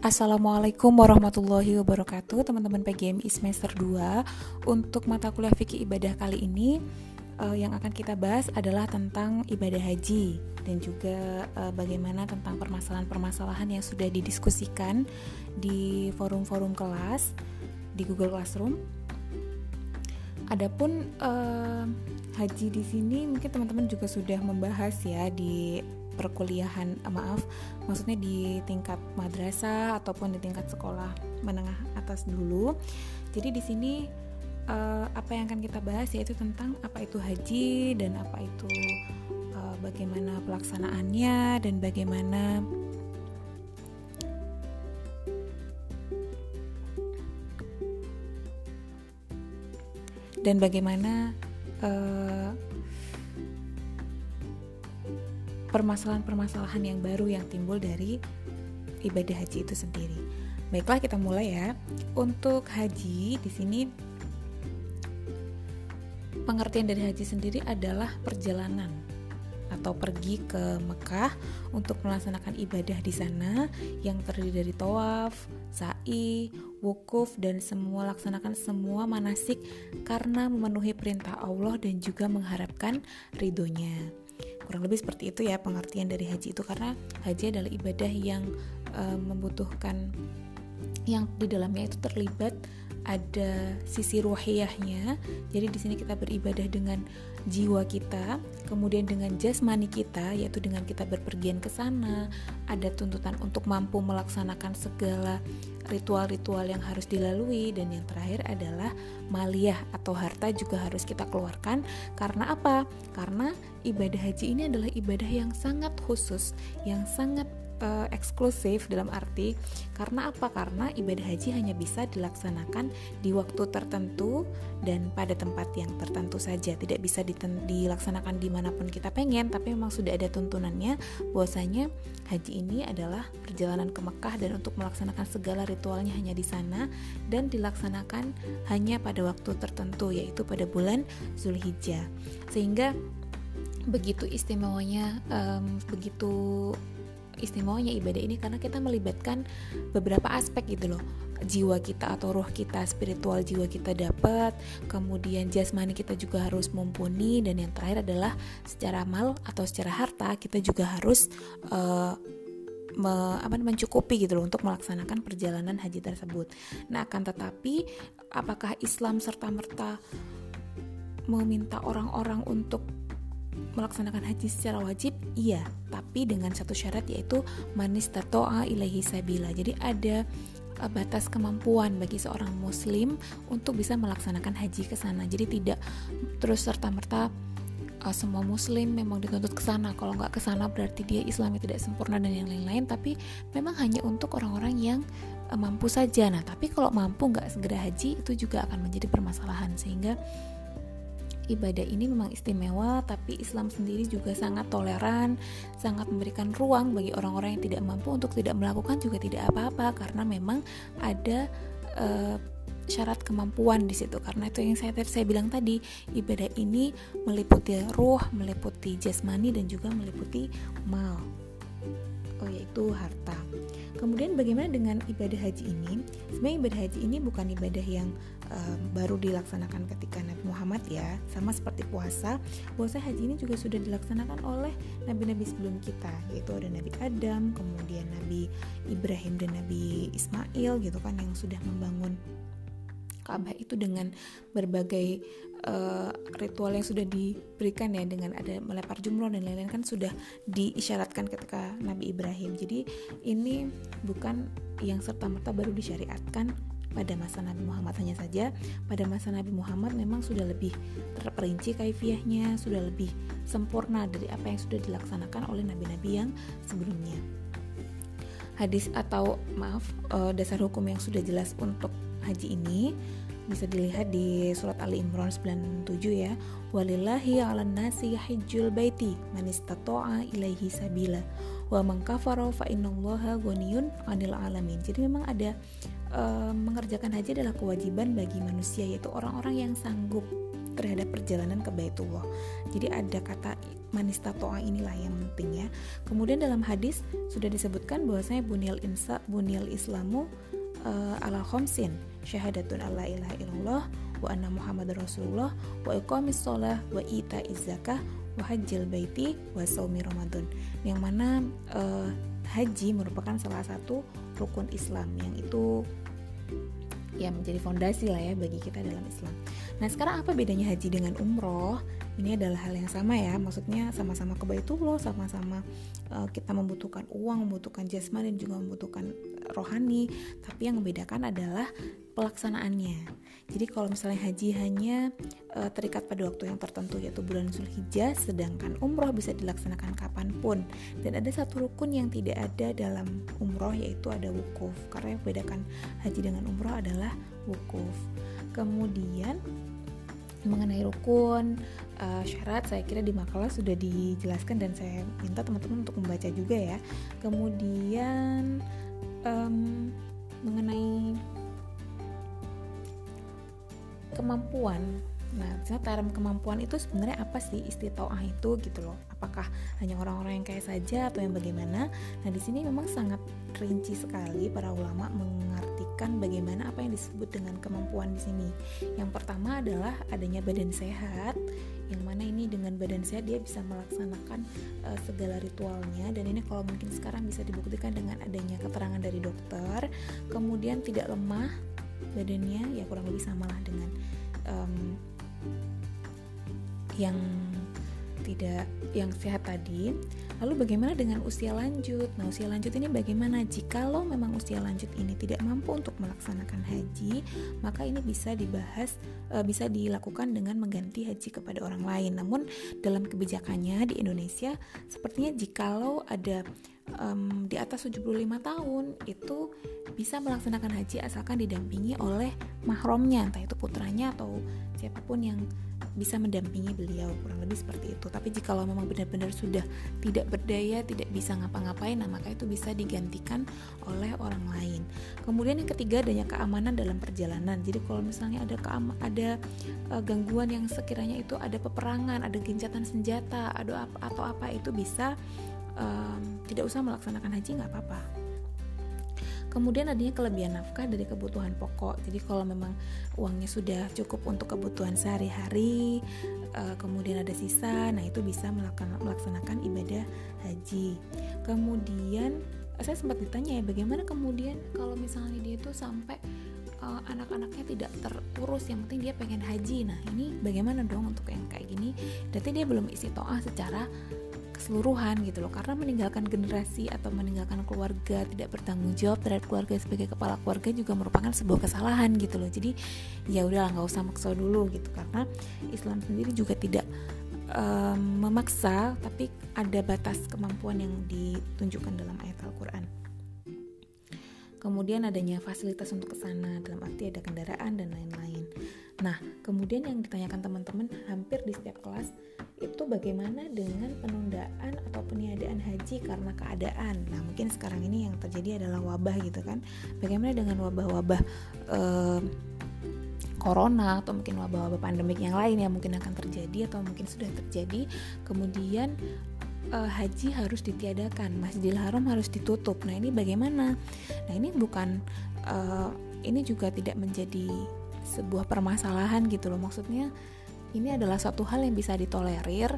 Assalamualaikum warahmatullahi wabarakatuh Teman-teman PGMI semester 2 Untuk mata kuliah fikih ibadah kali ini uh, Yang akan kita bahas adalah tentang ibadah haji Dan juga uh, bagaimana tentang permasalahan-permasalahan yang sudah didiskusikan Di forum-forum kelas Di Google Classroom. Adapun uh, haji di sini mungkin teman-teman juga sudah membahas ya di perkuliahan eh, maaf maksudnya di tingkat madrasah ataupun di tingkat sekolah menengah atas dulu. Jadi di sini uh, apa yang akan kita bahas yaitu tentang apa itu haji dan apa itu uh, bagaimana pelaksanaannya dan bagaimana dan bagaimana uh, permasalahan-permasalahan yang baru yang timbul dari ibadah haji itu sendiri. Baiklah kita mulai ya. Untuk haji di sini pengertian dari haji sendiri adalah perjalanan atau pergi ke Mekah untuk melaksanakan ibadah di sana yang terdiri dari tawaf, sa'i, wukuf dan semua laksanakan semua manasik karena memenuhi perintah Allah dan juga mengharapkan ridhonya kurang lebih seperti itu ya pengertian dari haji itu. Karena haji adalah ibadah yang uh, membutuhkan yang di dalamnya itu terlibat ada sisi ruhiyahnya. Jadi di sini kita beribadah dengan jiwa kita, kemudian dengan jasmani kita yaitu dengan kita berpergian ke sana, ada tuntutan untuk mampu melaksanakan segala ritual-ritual yang harus dilalui dan yang terakhir adalah maliyah atau harta juga harus kita keluarkan karena apa? Karena ibadah haji ini adalah ibadah yang sangat khusus, yang sangat uh, eksklusif dalam arti karena apa? Karena ibadah haji hanya bisa dilaksanakan di waktu tertentu dan pada tempat yang tertentu saja, tidak bisa dilaksanakan di mana pun kita pengen. Tapi memang sudah ada tuntunannya bahwasanya haji ini adalah perjalanan ke Mekah dan untuk melaksanakan segala ritualnya hanya di sana dan dilaksanakan hanya pada waktu tertentu yaitu pada bulan Zulhijjah. Sehingga begitu istimewanya um, begitu istimewanya ibadah ini karena kita melibatkan beberapa aspek gitu loh jiwa kita atau roh kita spiritual jiwa kita dapat kemudian jasmani kita juga harus mumpuni dan yang terakhir adalah secara mal atau secara harta kita juga harus uh, me, apa mencukupi gitu loh untuk melaksanakan perjalanan haji tersebut. Nah, akan tetapi apakah Islam serta merta meminta orang-orang untuk melaksanakan haji secara wajib? Iya tapi dengan satu syarat yaitu manis tatoa ilahi sabila. Jadi ada uh, batas kemampuan bagi seorang muslim untuk bisa melaksanakan haji ke sana. Jadi tidak terus serta merta uh, semua muslim memang dituntut ke sana. Kalau nggak ke sana berarti dia Islamnya tidak sempurna dan yang lain-lain. Tapi memang hanya untuk orang-orang yang uh, mampu saja. Nah tapi kalau mampu nggak segera haji itu juga akan menjadi permasalahan. Sehingga ibadah ini memang istimewa, tapi Islam sendiri juga sangat toleran, sangat memberikan ruang bagi orang-orang yang tidak mampu untuk tidak melakukan juga tidak apa-apa karena memang ada uh, syarat kemampuan di situ. Karena itu yang saya saya bilang tadi ibadah ini meliputi ruh, meliputi jasmani dan juga meliputi mal yaitu harta. Kemudian bagaimana dengan ibadah haji ini? Sebenarnya ibadah haji ini bukan ibadah yang uh, baru dilaksanakan ketika Nabi Muhammad ya, sama seperti puasa. Puasa haji ini juga sudah dilaksanakan oleh nabi-nabi sebelum kita, yaitu ada Nabi Adam, kemudian Nabi Ibrahim dan Nabi Ismail gitu kan yang sudah membangun Ka'bah itu dengan berbagai uh, ritual yang sudah diberikan ya dengan ada melempar jumroh dan lain-lain kan sudah diisyaratkan ketika Nabi Ibrahim. Jadi ini bukan yang serta merta baru disyariatkan pada masa Nabi Muhammad hanya saja pada masa Nabi Muhammad memang sudah lebih terperinci kaifiahnya sudah lebih sempurna dari apa yang sudah dilaksanakan oleh nabi-nabi yang sebelumnya hadis atau maaf eh, dasar hukum yang sudah jelas untuk haji ini bisa dilihat di surat Ali Imran 97 ya walillahi 'alan nasi hajjul baiti man istata'a ilaihi sabila wa man kafara fa innallaha 'anil alamin jadi memang ada uh, mengerjakan haji adalah kewajiban bagi manusia yaitu orang-orang yang sanggup terhadap perjalanan ke Baitullah. Jadi ada kata manista toa inilah yang penting ya. Kemudian dalam hadis sudah disebutkan bahwasanya bunil insa bunil islamu uh, ala khomsin syahadatun alla ilaha illallah wa anna muhammad rasulullah wa iqamis sholah wa ita zakah wa hajjil baiti wa saumi ramadan yang mana uh, haji merupakan salah satu rukun Islam yang itu ya menjadi fondasi lah ya bagi kita dalam Islam. Nah sekarang apa bedanya haji dengan umroh? Ini adalah hal yang sama ya, maksudnya sama-sama ke Baitullah, sama-sama uh, kita membutuhkan uang, membutuhkan jasmani dan juga membutuhkan rohani. Tapi yang membedakan adalah pelaksanaannya. Jadi kalau misalnya haji hanya e, terikat pada waktu yang tertentu yaitu bulan Zulhijjah, sedangkan umroh bisa dilaksanakan kapan pun. Dan ada satu rukun yang tidak ada dalam umroh yaitu ada wukuf. Karena yang membedakan haji dengan umroh adalah wukuf. Kemudian mengenai rukun uh, syarat saya kira di makalah sudah dijelaskan dan saya minta teman-teman untuk membaca juga ya. Kemudian um, mengenai kemampuan Nah, term kemampuan itu sebenarnya apa sih istitoah itu gitu loh? Apakah hanya orang-orang yang kaya saja atau yang bagaimana? Nah, di sini memang sangat rinci sekali para ulama mengartikan bagaimana apa yang disebut dengan kemampuan di sini. Yang pertama adalah adanya badan sehat, yang mana ini dengan badan sehat dia bisa melaksanakan uh, segala ritualnya dan ini kalau mungkin sekarang bisa dibuktikan dengan adanya keterangan dari dokter. Kemudian tidak lemah badannya ya kurang lebih samalah dengan um, yang tidak yang sehat tadi. Lalu bagaimana dengan usia lanjut? Nah, usia lanjut ini bagaimana? Jikalau memang usia lanjut ini tidak mampu untuk melaksanakan haji, maka ini bisa dibahas e, bisa dilakukan dengan mengganti haji kepada orang lain. Namun dalam kebijakannya di Indonesia sepertinya jikalau ada um, di atas 75 tahun itu bisa melaksanakan haji asalkan didampingi oleh mahromnya entah itu putranya atau siapa pun yang bisa mendampingi beliau kurang lebih seperti itu. Tapi jika lo memang benar-benar sudah tidak berdaya tidak bisa ngapa-ngapain nah maka itu bisa digantikan oleh orang lain. Kemudian yang ketiga adanya keamanan dalam perjalanan. Jadi kalau misalnya ada keama ada uh, gangguan yang sekiranya itu ada peperangan ada gencatan senjata ada apa atau apa itu bisa um, tidak usah melaksanakan haji nggak apa-apa Kemudian adanya kelebihan nafkah dari kebutuhan pokok. Jadi kalau memang uangnya sudah cukup untuk kebutuhan sehari-hari, uh, kemudian ada sisa, nah itu bisa melaksanakan ibadah haji. Kemudian saya sempat ditanya ya bagaimana kemudian kalau misalnya dia itu sampai uh, anak-anaknya tidak terurus yang penting dia pengen haji nah ini bagaimana dong untuk yang kayak gini berarti dia belum isi toah secara keseluruhan gitu loh. Karena meninggalkan generasi atau meninggalkan keluarga tidak bertanggung jawab terhadap keluarga sebagai kepala keluarga juga merupakan sebuah kesalahan gitu loh. Jadi ya udahlah nggak usah maksa dulu gitu. Karena Islam sendiri juga tidak um, memaksa tapi ada batas kemampuan yang ditunjukkan dalam ayat Al-Quran. Kemudian adanya fasilitas untuk ke sana dalam arti ada kendaraan dan lain-lain nah kemudian yang ditanyakan teman-teman hampir di setiap kelas itu bagaimana dengan penundaan atau peniadaan haji karena keadaan. Nah, mungkin sekarang ini yang terjadi adalah wabah gitu kan. Bagaimana dengan wabah-wabah corona atau mungkin wabah-wabah pandemik yang lain yang mungkin akan terjadi atau mungkin sudah terjadi. Kemudian haji harus ditiadakan, Masjidil Haram harus ditutup. Nah, ini bagaimana? Nah, ini bukan ini juga tidak menjadi sebuah permasalahan gitu loh. Maksudnya ini adalah suatu hal yang bisa ditolerir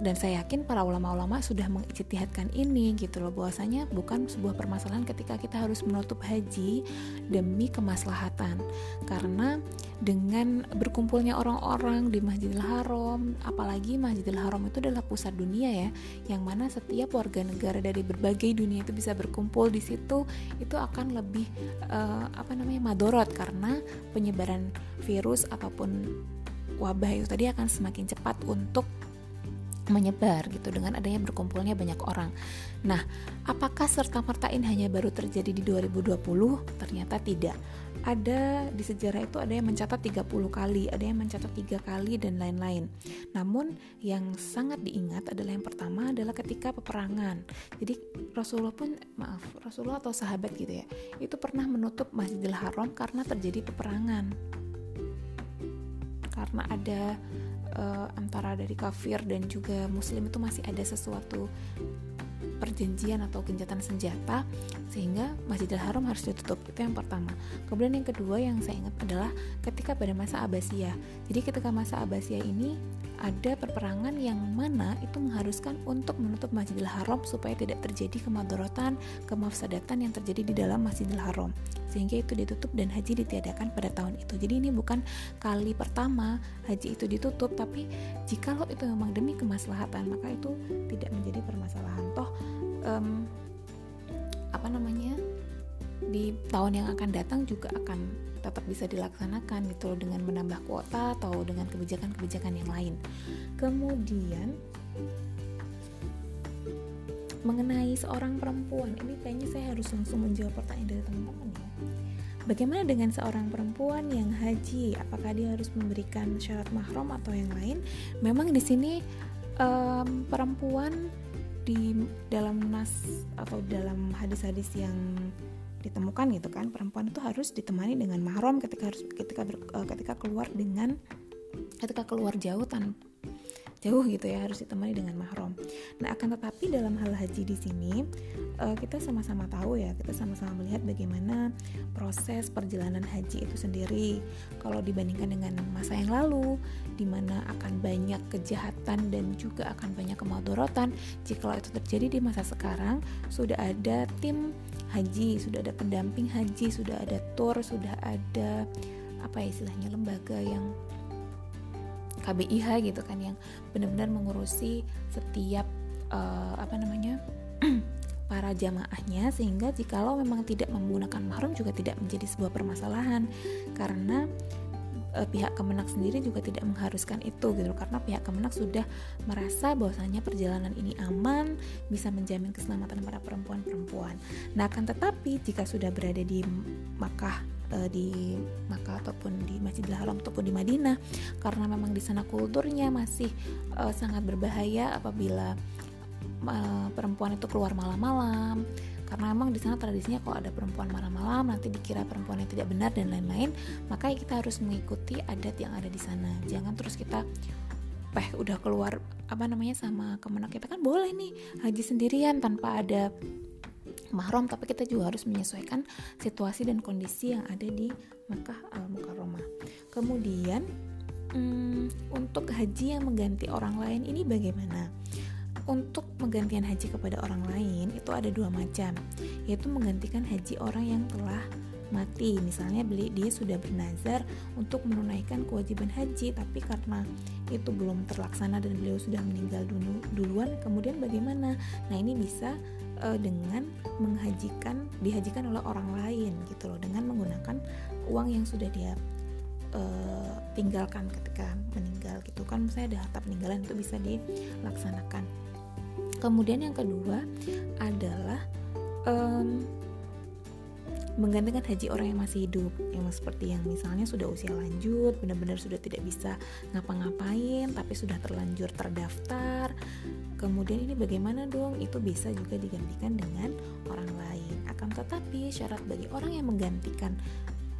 dan saya yakin para ulama-ulama sudah mengijtihadkan ini gitu loh. Bahwasanya bukan sebuah permasalahan ketika kita harus menutup haji demi kemaslahatan. Karena dengan berkumpulnya orang-orang di Masjidil Haram apalagi Masjidil Haram itu adalah pusat dunia ya yang mana setiap warga negara dari berbagai dunia itu bisa berkumpul di situ itu akan lebih uh, apa namanya madorot. Karena penyebaran virus ataupun wabah itu tadi akan semakin cepat untuk menyebar gitu dengan adanya berkumpulnya banyak orang. Nah, apakah serta merta ini hanya baru terjadi di 2020? Ternyata tidak. Ada di sejarah itu ada yang mencatat 30 kali, ada yang mencatat tiga kali dan lain-lain. Namun yang sangat diingat adalah yang pertama adalah ketika peperangan. Jadi Rasulullah pun maaf, Rasulullah atau sahabat gitu ya, itu pernah menutup Masjidil Haram karena terjadi peperangan karena ada uh, antara dari kafir dan juga muslim itu masih ada sesuatu perjanjian atau gencatan senjata sehingga Masjidil Haram harus ditutup. Itu yang pertama. Kemudian yang kedua yang saya ingat adalah ketika pada masa Abbasiyah. Jadi ketika masa Abbasiyah ini ada perperangan yang mana itu mengharuskan untuk menutup Masjidil Haram supaya tidak terjadi kemadorotan, kemafsadatan yang terjadi di dalam Masjidil Haram. Sehingga itu ditutup dan haji ditiadakan pada tahun itu. Jadi ini bukan kali pertama haji itu ditutup, tapi jikalau itu memang demi kemaslahatan, maka itu tidak menjadi permasalahan. Toh um, apa namanya? di tahun yang akan datang juga akan tetap bisa dilaksanakan gitu loh dengan menambah kuota atau dengan kebijakan-kebijakan yang lain. Kemudian mengenai seorang perempuan, ini kayaknya saya harus langsung menjawab pertanyaan dari teman-teman. Bagaimana dengan seorang perempuan yang haji? Apakah dia harus memberikan syarat mahram atau yang lain? Memang di sini um, perempuan di dalam nas atau dalam hadis-hadis yang ditemukan gitu kan perempuan itu harus ditemani dengan mahram ketika harus ketika ber, uh, ketika keluar dengan ketika keluar jauh tan jauh gitu ya harus ditemani dengan mahram. Nah akan tetapi dalam hal haji di sini uh, kita sama-sama tahu ya kita sama-sama melihat bagaimana proses perjalanan haji itu sendiri. Kalau dibandingkan dengan masa yang lalu, di mana akan banyak kejahatan dan juga akan banyak kemadorotan. Jika itu terjadi di masa sekarang, sudah ada tim haji, sudah ada pendamping haji, sudah ada tour, sudah ada apa ya istilahnya lembaga yang KBIH gitu kan yang benar-benar mengurusi setiap uh, apa namanya para jamaahnya sehingga jikalau memang tidak menggunakan mahram juga tidak menjadi sebuah permasalahan. Karena uh, pihak Kemenak sendiri juga tidak mengharuskan itu gitu karena pihak Kemenak sudah merasa bahwasanya perjalanan ini aman bisa menjamin keselamatan para perempuan-perempuan. Nah, akan tetapi jika sudah berada di Makkah uh, di Makkah ataupun di Masjidil Haram ataupun di Madinah karena memang di sana kulturnya masih uh, sangat berbahaya apabila perempuan itu keluar malam-malam karena emang di sana tradisinya kalau ada perempuan malam-malam nanti dikira perempuan yang tidak benar dan lain-lain maka kita harus mengikuti adat yang ada di sana. Jangan terus kita peh udah keluar apa namanya sama kemenak kita kan boleh nih haji sendirian tanpa ada mahram tapi kita juga harus menyesuaikan situasi dan kondisi yang ada di Makkah al Mukarramah. Kemudian hmm, untuk haji yang mengganti orang lain ini bagaimana untuk menggantikan haji kepada orang lain itu ada dua macam, yaitu menggantikan haji orang yang telah mati. Misalnya beli dia sudah bernazar untuk menunaikan kewajiban haji, tapi karena itu belum terlaksana dan beliau sudah meninggal dulu, duluan, kemudian bagaimana? Nah ini bisa uh, dengan menghajikan dihajikan oleh orang lain gitu loh, dengan menggunakan uang yang sudah dia uh, tinggalkan ketika meninggal gitu kan. Saya ada harta peninggalan itu bisa dilaksanakan kemudian yang kedua adalah um, menggantikan haji orang yang masih hidup yang seperti yang misalnya sudah usia lanjut benar-benar sudah tidak bisa ngapa-ngapain tapi sudah terlanjur terdaftar. Kemudian ini bagaimana dong? Itu bisa juga digantikan dengan orang lain. Akan tetapi syarat bagi orang yang menggantikan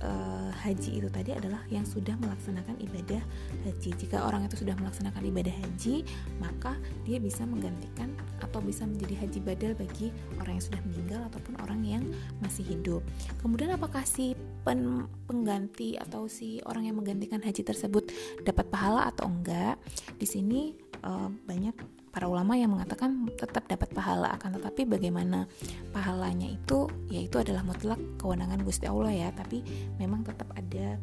uh, haji itu tadi adalah yang sudah melaksanakan ibadah haji. Jika orang itu sudah melaksanakan ibadah haji, maka dia bisa menggantikan atau bisa menjadi haji badal bagi orang yang sudah meninggal ataupun orang yang masih hidup. Kemudian apakah si pen pengganti atau si orang yang menggantikan haji tersebut dapat pahala atau enggak? Di sini uh, banyak para ulama yang mengatakan tetap dapat pahala akan tetapi bagaimana pahalanya itu yaitu adalah mutlak kewenangan Gusti Allah ya. Tapi memang tetap ada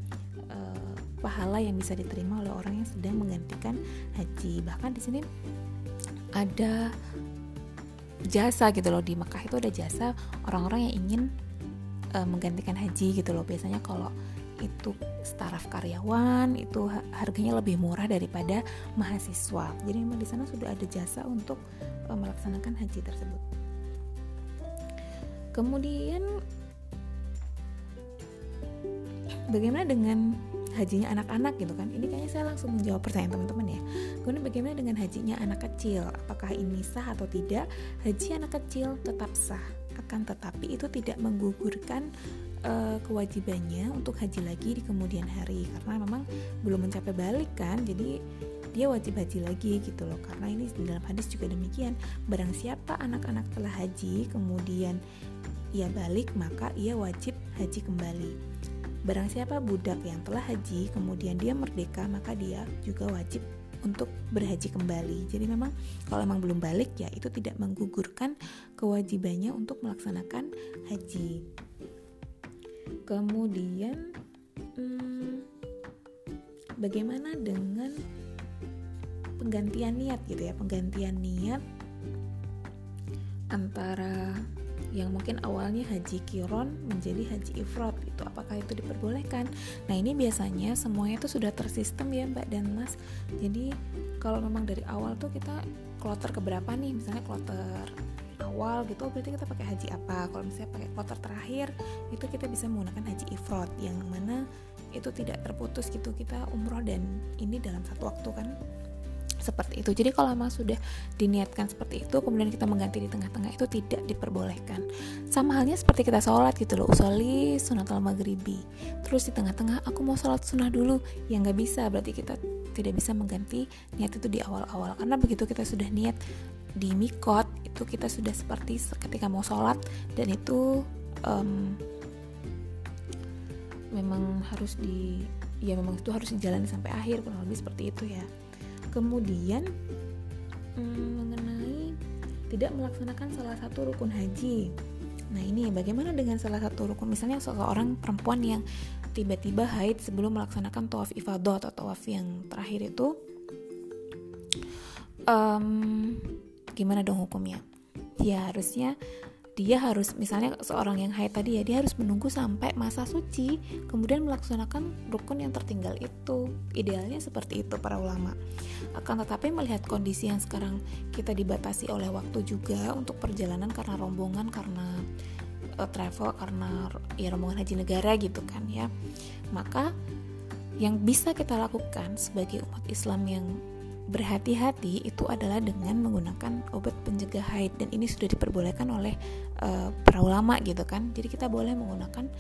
uh, pahala yang bisa diterima oleh orang yang sedang menggantikan haji. Bahkan di sini ada jasa gitu loh. Di Mekah itu ada jasa orang-orang yang ingin uh, menggantikan haji gitu loh. Biasanya kalau itu staraf karyawan itu harganya lebih murah daripada mahasiswa. Jadi memang di sana sudah ada jasa untuk uh, melaksanakan haji tersebut. Kemudian bagaimana dengan hajinya anak-anak gitu kan? Ini kayaknya saya langsung menjawab pertanyaan teman-teman ya. Kemudian bagaimana dengan hajinya anak kecil? Apakah ini sah atau tidak? Haji anak kecil tetap sah akan tetapi itu tidak menggugurkan uh, kewajibannya untuk haji lagi di kemudian hari. Karena memang belum mencapai balik kan jadi dia wajib haji lagi gitu loh. Karena ini di dalam hadis juga demikian barang siapa anak-anak telah haji kemudian ia balik maka ia wajib haji kembali. Barang siapa budak yang telah haji kemudian dia merdeka maka dia juga wajib untuk berhaji kembali. Jadi memang kalau memang belum balik ya itu tidak menggugurkan kewajibannya untuk melaksanakan haji. Kemudian hmm, bagaimana dengan penggantian niat gitu ya? Penggantian niat antara yang mungkin awalnya haji kiron menjadi haji ifrod apakah itu diperbolehkan. Nah ini biasanya semuanya itu sudah tersistem ya mbak dan mas. Jadi kalau memang dari awal tuh kita kloter keberapa nih? Misalnya kloter awal gitu oh, berarti kita pakai haji apa? Kalau misalnya pakai kloter terakhir itu kita bisa menggunakan haji ifrod yang mana itu tidak terputus gitu kita umroh dan ini dalam satu waktu kan seperti itu. Jadi kalau memang sudah diniatkan seperti itu, kemudian kita mengganti di tengah-tengah itu tidak diperbolehkan. Sama halnya seperti kita sholat gitu loh, usoli sunat al maghribi. Terus di tengah-tengah aku mau sholat sunnah dulu, ya nggak bisa. Berarti kita tidak bisa mengganti niat itu di awal-awal. Karena begitu kita sudah niat di mikot, itu kita sudah seperti ketika mau sholat dan itu um, memang harus di ya memang itu harus dijalani sampai akhir kurang lebih seperti itu ya kemudian hmm, mengenai tidak melaksanakan salah satu rukun haji. Nah ini bagaimana dengan salah satu rukun? Misalnya seorang perempuan yang tiba-tiba haid sebelum melaksanakan tawaf ifadah atau tawaf yang terakhir itu um, gimana dong hukumnya? Ya harusnya dia harus misalnya seorang yang haid tadi ya dia harus menunggu sampai masa suci kemudian melaksanakan rukun yang tertinggal itu. Idealnya seperti itu para ulama. Akan tetapi melihat kondisi yang sekarang kita dibatasi oleh waktu juga untuk perjalanan karena rombongan karena uh, travel karena ya rombongan haji negara gitu kan ya. Maka yang bisa kita lakukan sebagai umat Islam yang berhati-hati itu adalah dengan menggunakan obat pencegah haid. Dan ini sudah diperbolehkan oleh uh, para ulama gitu kan. Jadi kita boleh menggunakan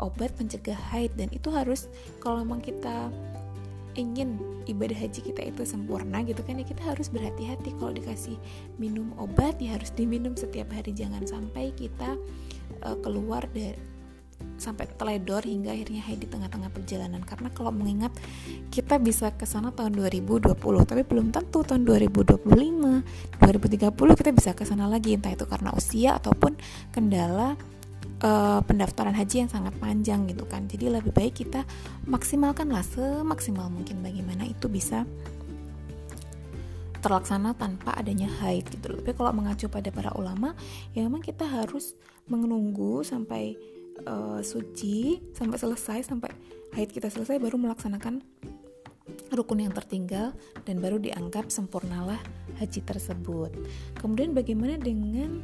obat pencegah haid. Dan itu harus kalau memang kita ingin ibadah haji kita itu sempurna gitu kan ya kita harus berhati-hati. Kalau dikasih minum obat ya harus diminum setiap hari. Jangan sampai kita uh, keluar dari sampai teledor hingga akhirnya haid di tengah-tengah perjalanan karena kalau mengingat kita bisa ke sana tahun 2020 tapi belum tentu tahun 2025 2030 kita bisa ke sana lagi entah itu karena usia ataupun kendala uh, pendaftaran haji yang sangat panjang gitu kan jadi lebih baik kita maksimalkanlah semaksimal mungkin bagaimana itu bisa terlaksana tanpa adanya haid gitu. Tapi kalau mengacu pada para ulama, ya memang kita harus menunggu sampai uh, suci sampai selesai sampai haid kita selesai baru melaksanakan rukun yang tertinggal dan baru dianggap sempurnalah haji tersebut. Kemudian bagaimana dengan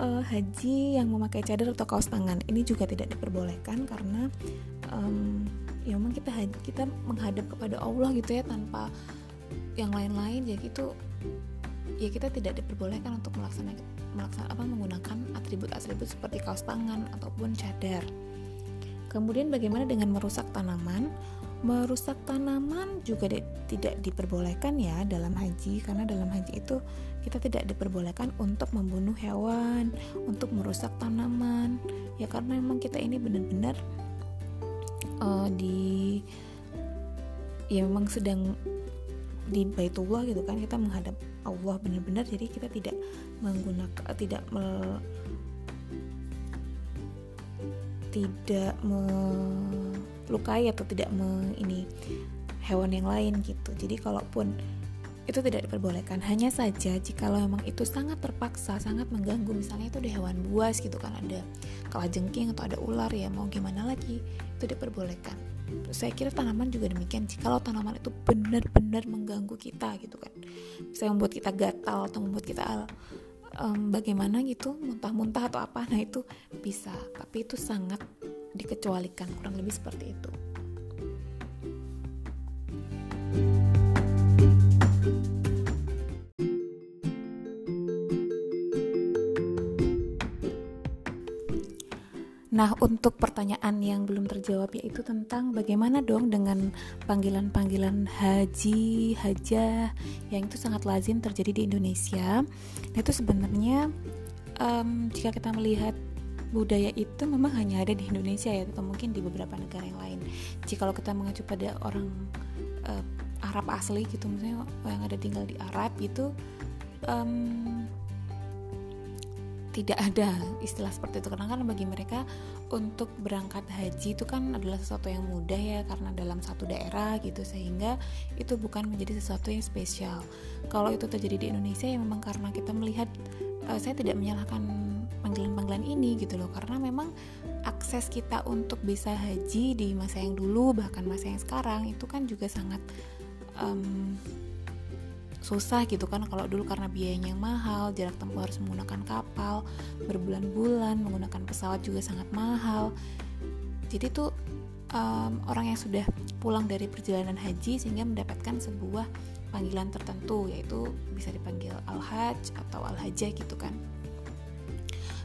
uh, haji yang memakai cadar atau kaos tangan? Ini juga tidak diperbolehkan karena um, ya memang kita haji, kita menghadap kepada Allah gitu ya tanpa yang lain-lain jadi itu ya kita tidak diperbolehkan untuk melaksanakan melaksanakan apa menggunakan atribut-atribut seperti kaos tangan ataupun cadar. Kemudian bagaimana dengan merusak tanaman? Merusak tanaman juga di, tidak diperbolehkan ya dalam haji karena dalam haji itu kita tidak diperbolehkan untuk membunuh hewan, untuk merusak tanaman. Ya karena memang kita ini benar-benar uh, di ya memang sedang di Baitullah gitu kan kita menghadap Allah benar-benar jadi kita tidak menggunakan tidak me, tidak melukai atau tidak me, ini hewan yang lain gitu. Jadi kalaupun itu tidak diperbolehkan hanya saja jika memang itu sangat terpaksa sangat mengganggu misalnya itu ada hewan buas gitu kan ada kalajengking atau ada ular ya mau gimana lagi itu diperbolehkan saya kira tanaman juga demikian kalau tanaman itu benar-benar mengganggu kita gitu kan. Bisa membuat kita gatal atau membuat kita um, bagaimana gitu muntah-muntah atau apa nah itu bisa. Tapi itu sangat dikecualikan kurang lebih seperti itu Nah, untuk pertanyaan yang belum terjawab yaitu tentang bagaimana dong dengan panggilan-panggilan haji, hajah yang itu sangat lazim terjadi di Indonesia. Nah, itu sebenarnya um, jika kita melihat budaya itu memang hanya ada di Indonesia ya atau mungkin di beberapa negara yang lain. Jika kalau kita mengacu pada orang uh, Arab asli gitu, misalnya yang ada tinggal di Arab itu um, tidak ada istilah seperti itu. Karena kan bagi mereka untuk berangkat haji itu kan adalah sesuatu yang mudah ya karena dalam satu daerah gitu. Sehingga itu bukan menjadi sesuatu yang spesial. Kalau itu terjadi di Indonesia ya memang karena kita melihat uh, saya tidak menyalahkan panggilan-panggilan ini gitu loh. Karena memang akses kita untuk bisa haji di masa yang dulu bahkan masa yang sekarang itu kan juga sangat um, susah gitu kan kalau dulu karena biayanya yang mahal jarak tempuh harus menggunakan kapal berbulan-bulan menggunakan pesawat juga sangat mahal. Jadi tuh um, orang yang sudah pulang dari perjalanan haji sehingga mendapatkan sebuah panggilan tertentu yaitu bisa dipanggil al-hajj atau al-hajjah gitu kan.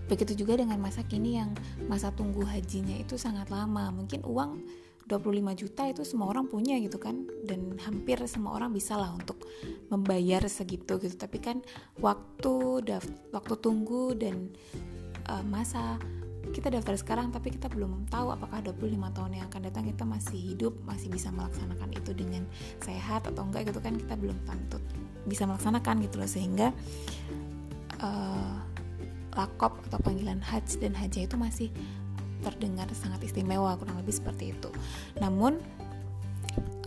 Begitu juga dengan masa kini yang masa tunggu hajinya itu sangat lama. Mungkin uang 25 juta itu semua orang punya gitu kan. Dan hampir semua orang bisa lah untuk membayar segitu gitu. Tapi kan waktu waktu tunggu dan uh, masa kita daftar sekarang tapi kita belum tahu apakah 25 tahun yang akan datang kita masih hidup masih bisa melaksanakan itu dengan sehat atau enggak gitu kan kita belum tentu bisa melaksanakan gitu loh. Sehingga uh, lakop atau panggilan haji dan haji itu masih terdengar sangat istimewa kurang lebih seperti itu namun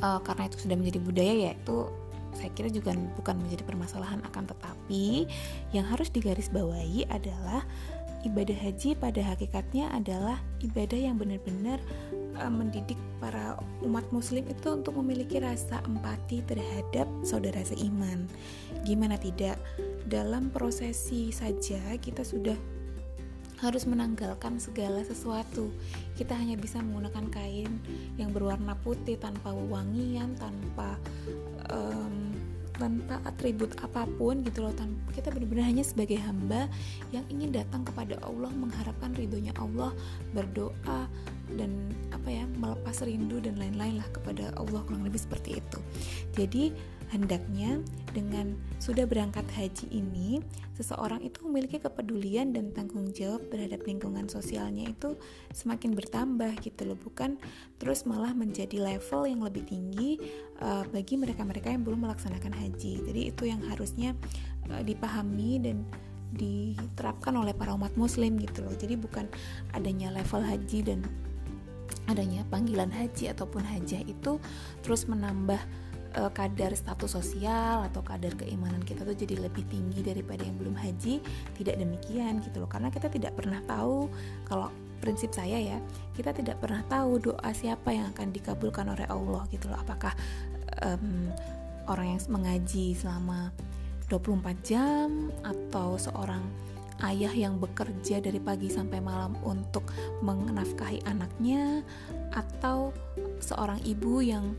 uh, karena itu sudah menjadi budaya yaitu saya kira juga bukan menjadi permasalahan akan tetapi yang harus digarisbawahi adalah ibadah haji pada hakikatnya adalah ibadah yang benar-benar uh, mendidik para umat muslim itu untuk memiliki rasa empati terhadap saudara seiman. Gimana tidak? Dalam prosesi saja kita sudah harus menanggalkan segala sesuatu. Kita hanya bisa menggunakan kain yang berwarna putih tanpa wangian, tanpa um, tanpa atribut apa pun gitu loh tanpa kita benar-benar hanya sebagai hamba yang ingin datang kepada Allah mengharapkan ridhonya Allah berdoa dan apa ya melepas rindu dan lain-lain lah kepada Allah kurang lebih seperti itu jadi Hendaknya dengan sudah berangkat haji ini, seseorang itu memiliki kepedulian dan tanggung jawab terhadap lingkungan sosialnya itu semakin bertambah gitu loh, bukan terus malah menjadi level yang lebih tinggi uh, bagi mereka-mereka yang belum melaksanakan haji. Jadi itu yang harusnya uh, dipahami dan diterapkan oleh para umat muslim gitu loh. Jadi bukan adanya level haji dan adanya panggilan haji ataupun hajah itu terus menambah uh, kadar status sosial atau kadar keimanan kita tuh jadi lebih tinggi daripada yang belum haji. Tidak demikian gitu loh. Karena kita tidak pernah tahu kalau prinsip saya ya kita tidak pernah tahu doa siapa yang akan dikabulkan oleh Allah gitu loh. Apakah um, orang yang mengaji selama 24 jam atau seorang ayah yang bekerja dari pagi sampai malam untuk menafkahi anaknya atau seorang ibu yang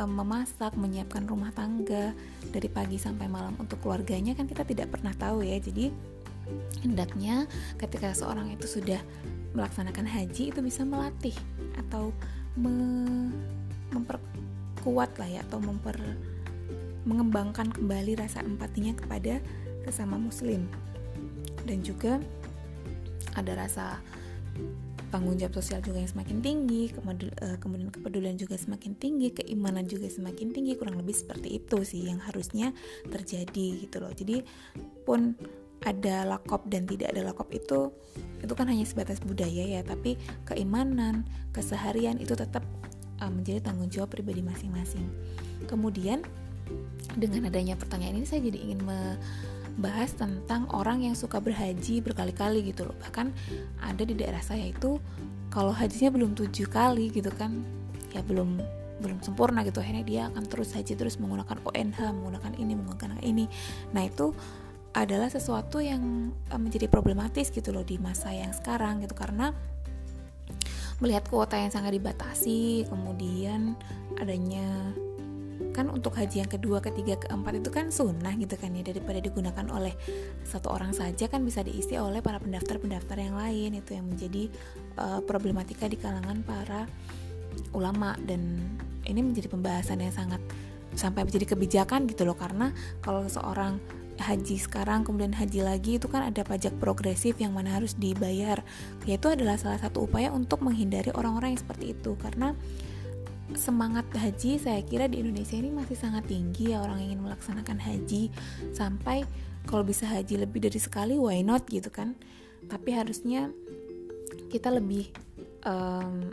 memasak, menyiapkan rumah tangga dari pagi sampai malam untuk keluarganya kan kita tidak pernah tahu ya. Jadi hendaknya ketika seorang itu sudah melaksanakan haji itu bisa melatih atau me memperkuat lah ya atau memper mengembangkan kembali rasa empatinya kepada sesama muslim dan juga ada rasa tanggung jawab sosial juga yang semakin tinggi, eh, kemudian kepedulian juga semakin tinggi, keimanan juga semakin tinggi, kurang lebih seperti itu sih yang harusnya terjadi gitu loh. Jadi pun ada lakop dan tidak ada lakop itu itu kan hanya sebatas budaya ya, tapi keimanan, keseharian itu tetap uh, menjadi tanggung jawab pribadi masing-masing. Kemudian dengan adanya pertanyaan ini saya jadi ingin me bahas tentang orang yang suka berhaji berkali-kali gitu loh. Bahkan ada di daerah saya itu kalau hajinya belum tujuh kali gitu kan ya belum belum sempurna gitu. Akhirnya dia akan terus haji terus menggunakan ONH menggunakan ini menggunakan ini. Nah itu adalah sesuatu yang eh, menjadi problematis gitu loh di masa yang sekarang gitu. Karena melihat kuota yang sangat dibatasi kemudian adanya kan untuk haji yang kedua, ketiga, keempat itu kan sunnah gitu kan ya daripada digunakan oleh satu orang saja kan bisa diisi oleh para pendaftar-pendaftar yang lain. Itu yang menjadi uh, problematika di kalangan para ulama. Dan ini menjadi pembahasan yang sangat sampai menjadi kebijakan gitu loh. Karena kalau seorang haji sekarang kemudian haji lagi itu kan ada pajak progresif yang mana harus dibayar. Yaitu adalah salah satu upaya untuk menghindari orang-orang yang seperti itu. Karena semangat haji saya kira di Indonesia ini masih sangat tinggi ya orang ingin melaksanakan haji. Sampai kalau bisa haji lebih dari sekali why not gitu kan? Tapi harusnya kita lebih um,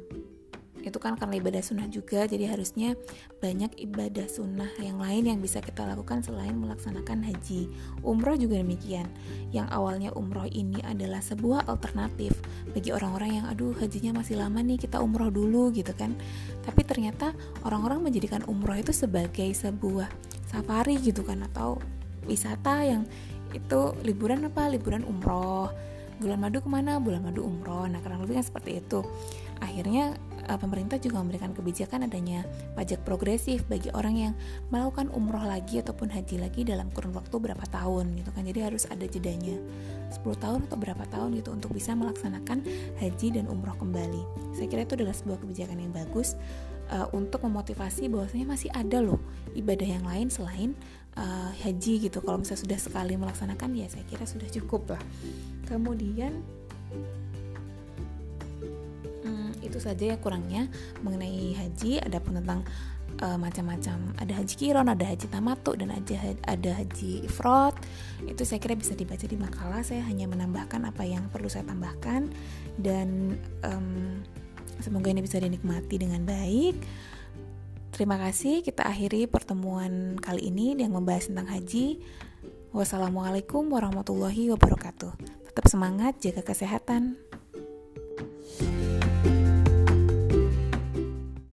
itu kan karena ibadah sunnah juga jadi harusnya banyak ibadah sunnah yang lain yang bisa kita lakukan selain melaksanakan haji. Umroh juga demikian. Yang awalnya umroh ini adalah sebuah alternatif bagi orang-orang yang aduh hajinya masih lama nih kita umroh dulu gitu kan. Tapi ternyata orang-orang menjadikan umroh itu sebagai sebuah safari gitu kan atau wisata yang itu liburan apa? Liburan umroh. Bulan madu ke mana? Bulan madu umroh. Nah kurang lebih kan seperti itu. Akhirnya pemerintah juga memberikan kebijakan adanya pajak progresif bagi orang yang melakukan umroh lagi ataupun haji lagi dalam kurun waktu berapa tahun gitu kan. Jadi harus ada jedanya. 10 tahun atau berapa tahun gitu untuk bisa melaksanakan haji dan umroh kembali. Saya kira itu adalah sebuah kebijakan yang bagus uh, untuk memotivasi bahwasanya masih ada loh ibadah yang lain selain uh, haji gitu. Kalau misalnya sudah sekali melaksanakan ya saya kira sudah cukup lah. Kemudian itu saja ya kurangnya mengenai haji. Adapun tentang uh, macam-macam ada haji kiron ada haji tamatu dan ada ada haji ifrot itu saya kira bisa dibaca di makalah. Saya hanya menambahkan apa yang perlu saya tambahkan dan um, semoga ini bisa dinikmati dengan baik. Terima kasih kita akhiri pertemuan kali ini yang membahas tentang haji. Wassalamualaikum warahmatullahi wabarakatuh. Tetap semangat jaga kesehatan